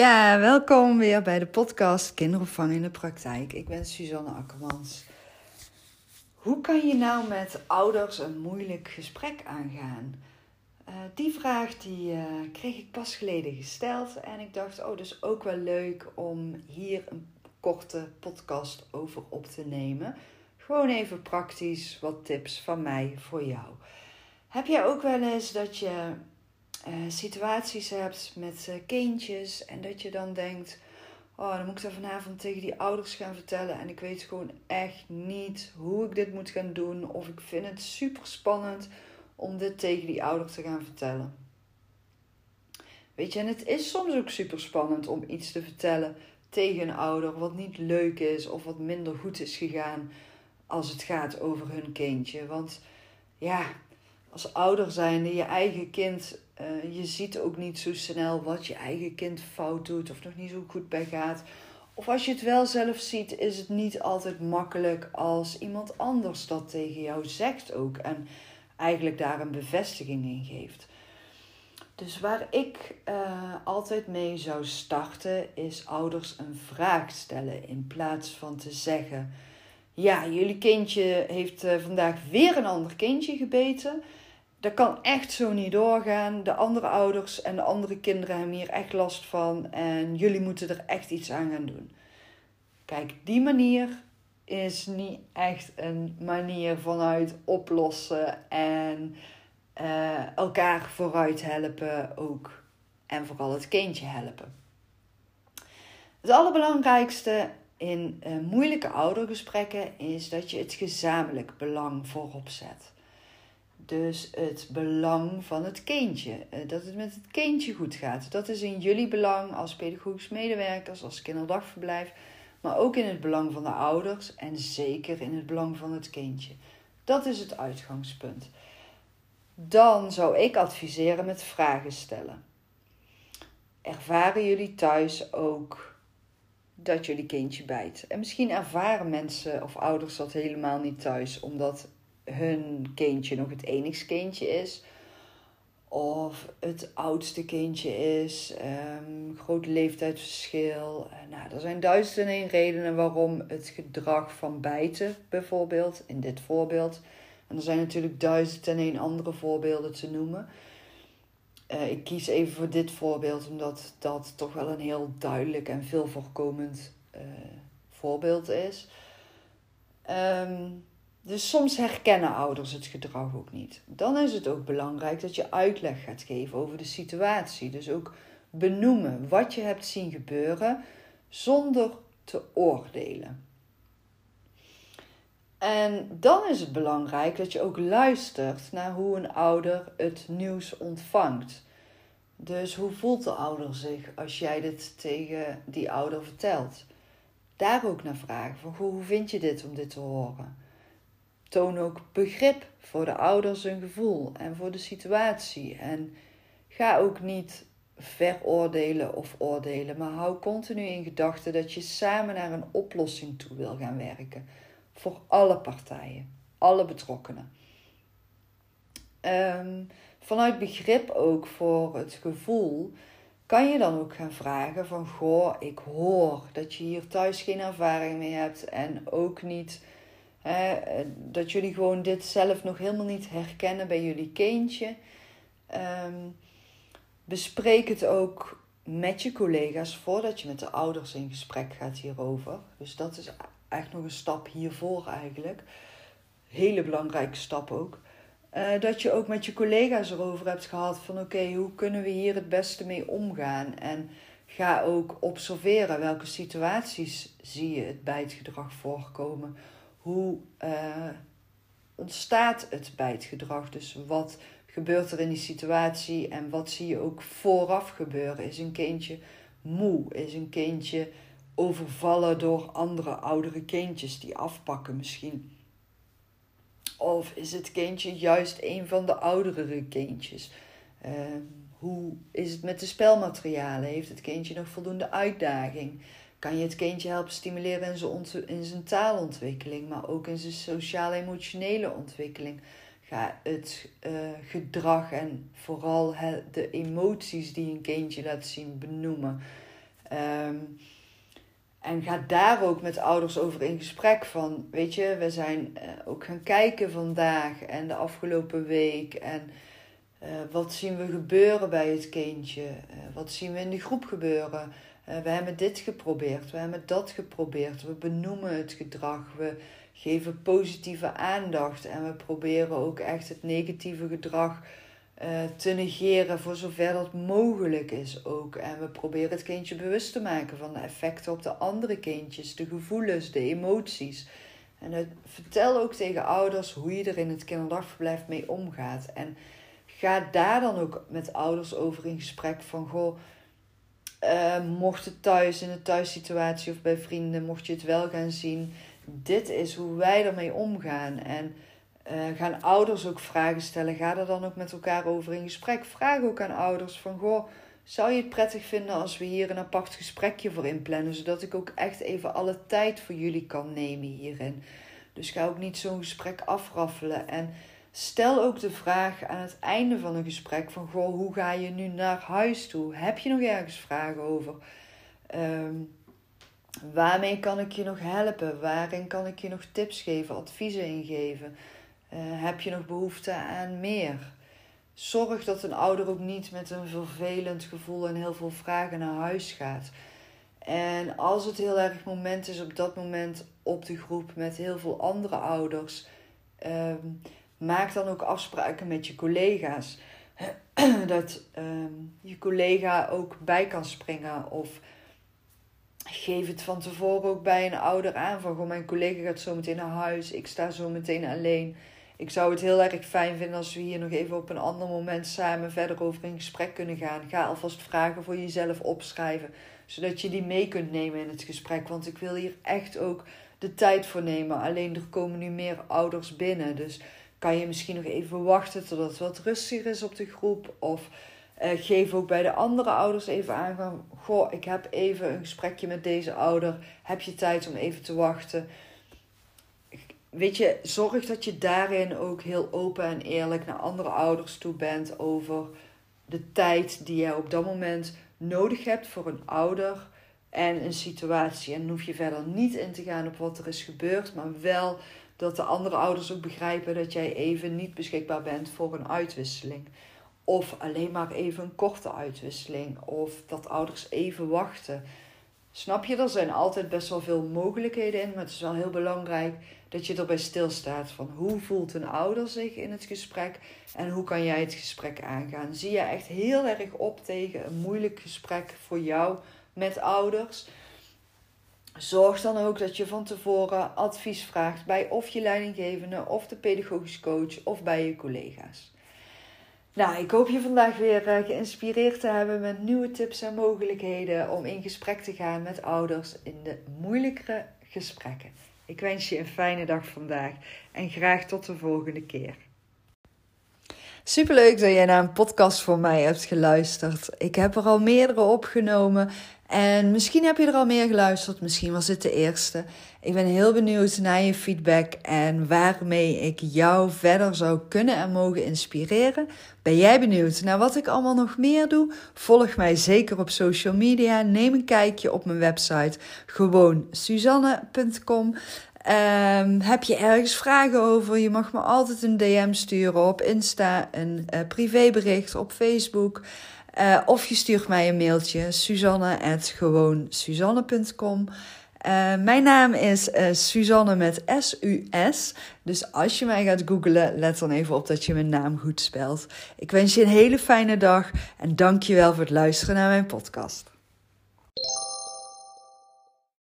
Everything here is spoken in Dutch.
Ja, welkom weer bij de podcast Kinderopvang in de Praktijk. Ik ben Suzanne Akkermans. Hoe kan je nou met ouders een moeilijk gesprek aangaan? Uh, die vraag die, uh, kreeg ik pas geleden gesteld en ik dacht, oh, dus ook wel leuk om hier een korte podcast over op te nemen. Gewoon even praktisch wat tips van mij voor jou. Heb jij ook wel eens dat je uh, situaties hebt met uh, kindjes en dat je dan denkt: Oh, dan moet ik dat vanavond tegen die ouders gaan vertellen en ik weet gewoon echt niet hoe ik dit moet gaan doen. Of ik vind het super spannend om dit tegen die ouders te gaan vertellen. Weet je, en het is soms ook super spannend om iets te vertellen tegen een ouder wat niet leuk is of wat minder goed is gegaan als het gaat over hun kindje. Want ja, als ouder zijnde, je eigen kind, uh, je ziet ook niet zo snel wat je eigen kind fout doet of nog niet zo goed bij gaat. Of als je het wel zelf ziet, is het niet altijd makkelijk als iemand anders dat tegen jou zegt ook. En eigenlijk daar een bevestiging in geeft. Dus waar ik uh, altijd mee zou starten, is ouders een vraag stellen in plaats van te zeggen: Ja, jullie kindje heeft uh, vandaag weer een ander kindje gebeten dat kan echt zo niet doorgaan. De andere ouders en de andere kinderen hebben hier echt last van. En jullie moeten er echt iets aan gaan doen. Kijk, die manier is niet echt een manier vanuit oplossen en uh, elkaar vooruit helpen ook. En vooral het kindje helpen. Het allerbelangrijkste in uh, moeilijke oudergesprekken is dat je het gezamenlijk belang voorop zet. Dus het belang van het kindje. Eh, dat het met het kindje goed gaat. Dat is in jullie belang als pedagogisch medewerkers, als kinderdagverblijf. Maar ook in het belang van de ouders en zeker in het belang van het kindje. Dat is het uitgangspunt. Dan zou ik adviseren met vragen stellen. Ervaren jullie thuis ook dat jullie kindje bijt? En misschien ervaren mensen of ouders dat helemaal niet thuis, omdat hun kindje nog het enigste kindje is. Of het oudste kindje is. Um, groot leeftijdsverschil. Nou, er zijn duizenden en één redenen waarom het gedrag van bijten, bijvoorbeeld, in dit voorbeeld. En er zijn natuurlijk duizend en één andere voorbeelden te noemen. Uh, ik kies even voor dit voorbeeld, omdat dat toch wel een heel duidelijk en veel voorkomend uh, voorbeeld is. Um, dus soms herkennen ouders het gedrag ook niet. Dan is het ook belangrijk dat je uitleg gaat geven over de situatie. Dus ook benoemen wat je hebt zien gebeuren zonder te oordelen. En dan is het belangrijk dat je ook luistert naar hoe een ouder het nieuws ontvangt. Dus hoe voelt de ouder zich als jij dit tegen die ouder vertelt? Daar ook naar vragen hoe vind je dit om dit te horen? Toon ook begrip voor de ouders hun gevoel en voor de situatie. En ga ook niet veroordelen of oordelen, maar hou continu in gedachten dat je samen naar een oplossing toe wil gaan werken. Voor alle partijen, alle betrokkenen. Um, vanuit begrip ook voor het gevoel kan je dan ook gaan vragen van goh, ik hoor dat je hier thuis geen ervaring mee hebt en ook niet dat jullie gewoon dit zelf nog helemaal niet herkennen bij jullie kindje. Um, bespreek het ook met je collega's voordat je met de ouders in gesprek gaat hierover. Dus dat is echt nog een stap hiervoor eigenlijk. Hele belangrijke stap ook. Uh, dat je ook met je collega's erover hebt gehad van oké, hoe kunnen we hier het beste mee omgaan? En ga ook observeren welke situaties zie je het bijtgedrag voorkomen hoe uh, ontstaat het bij het gedrag? Dus wat gebeurt er in die situatie en wat zie je ook vooraf gebeuren? Is een kindje moe? Is een kindje overvallen door andere oudere kindjes die afpakken misschien? Of is het kindje juist een van de oudere kindjes? Uh, hoe is het met de spelmaterialen? Heeft het kindje nog voldoende uitdaging? kan je het kindje helpen stimuleren in zijn, in zijn taalontwikkeling, maar ook in zijn sociaal-emotionele ontwikkeling. Ga het uh, gedrag en vooral de emoties die een kindje laat zien benoemen. Ehm, en ga daar ook met ouders over in gesprek van, weet je, we zijn uh, ook gaan kijken vandaag en de afgelopen week. En uh, wat zien we gebeuren bij het kindje? Uh, wat zien we in de groep gebeuren? we hebben dit geprobeerd, we hebben dat geprobeerd. We benoemen het gedrag, we geven positieve aandacht en we proberen ook echt het negatieve gedrag uh, te negeren voor zover dat mogelijk is ook. En we proberen het kindje bewust te maken van de effecten op de andere kindjes, de gevoelens, de emoties. En het, vertel ook tegen ouders hoe je er in het kinderdagverblijf mee omgaat. En ga daar dan ook met ouders over in gesprek van goh. Uh, mocht het thuis in een thuissituatie of bij vrienden, mocht je het wel gaan zien, dit is hoe wij ermee omgaan. En uh, gaan ouders ook vragen stellen? Ga er dan ook met elkaar over in gesprek? Vraag ook aan ouders van, goh, zou je het prettig vinden als we hier een apart gesprekje voor inplannen, zodat ik ook echt even alle tijd voor jullie kan nemen hierin? Dus ga ook niet zo'n gesprek afraffelen en stel ook de vraag aan het einde van een gesprek van, goh, hoe ga je nu naar huis toe? Heb je nog ergens vragen over? Um, waarmee kan ik je nog helpen? Waarin kan ik je nog tips geven, adviezen ingeven? Uh, heb je nog behoefte aan meer? Zorg dat een ouder ook niet met een vervelend gevoel en heel veel vragen naar huis gaat. En als het heel erg moment is op dat moment op de groep met heel veel andere ouders, um, maak dan ook afspraken met je collega's. dat um, je collega ook bij kan springen of geef het van tevoren ook bij een ouder aan. Van, goh, mijn collega gaat zo meteen naar huis. Ik sta zo meteen alleen ik zou het heel erg fijn vinden als we hier nog even op een ander moment samen verder over in gesprek kunnen gaan. Ga alvast vragen voor jezelf opschrijven, zodat je die mee kunt nemen in het gesprek. Want ik wil hier echt ook de tijd voor nemen. Alleen er komen nu meer ouders binnen. Dus kan je misschien nog even wachten totdat het wat rustiger is op de groep. Of uh, geef ook bij de andere ouders even aan van... Goh, ik heb even een gesprekje met deze ouder. Heb je tijd om even te wachten? Weet je, zorg dat je daarin ook heel open en eerlijk naar andere ouders toe bent over de tijd die jij op dat moment nodig hebt voor een ouder en een situatie. En hoef je verder niet in te gaan op wat er is gebeurd, maar wel dat de andere ouders ook begrijpen dat jij even niet beschikbaar bent voor een uitwisseling. Of alleen maar even een korte uitwisseling. Of dat ouders even wachten. Snap je, er zijn altijd best wel veel mogelijkheden in, maar het is wel heel belangrijk dat je erbij stilstaat van hoe voelt een ouder zich in het gesprek en hoe kan jij het gesprek aangaan. Zie je echt heel erg op tegen een moeilijk gesprek voor jou met ouders? Zorg dan ook dat je van tevoren advies vraagt bij of je leidinggevende of de pedagogisch coach of bij je collega's. Nou, ik hoop je vandaag weer eh, geïnspireerd te hebben met nieuwe tips en mogelijkheden om in gesprek te gaan met ouders in de moeilijkere gesprekken. Ik wens je een fijne dag vandaag en graag tot de volgende keer. Superleuk dat jij naar een podcast van mij hebt geluisterd. Ik heb er al meerdere opgenomen en misschien heb je er al meer geluisterd, misschien was het de eerste. Ik ben heel benieuwd naar je feedback en waarmee ik jou verder zou kunnen en mogen inspireren. Ben jij benieuwd naar wat ik allemaal nog meer doe? Volg mij zeker op social media. Neem een kijkje op mijn website gewoon suzanne.com. Um, heb je ergens vragen over? Je mag me altijd een DM sturen op Insta, een uh, privébericht op Facebook. Uh, of je stuurt mij een mailtje, suzanne.gewoonsuzanne.com. Uh, mijn naam is uh, Suzanne met S-U-S. Dus als je mij gaat googlen, let dan even op dat je mijn naam goed spelt. Ik wens je een hele fijne dag en dank je wel voor het luisteren naar mijn podcast.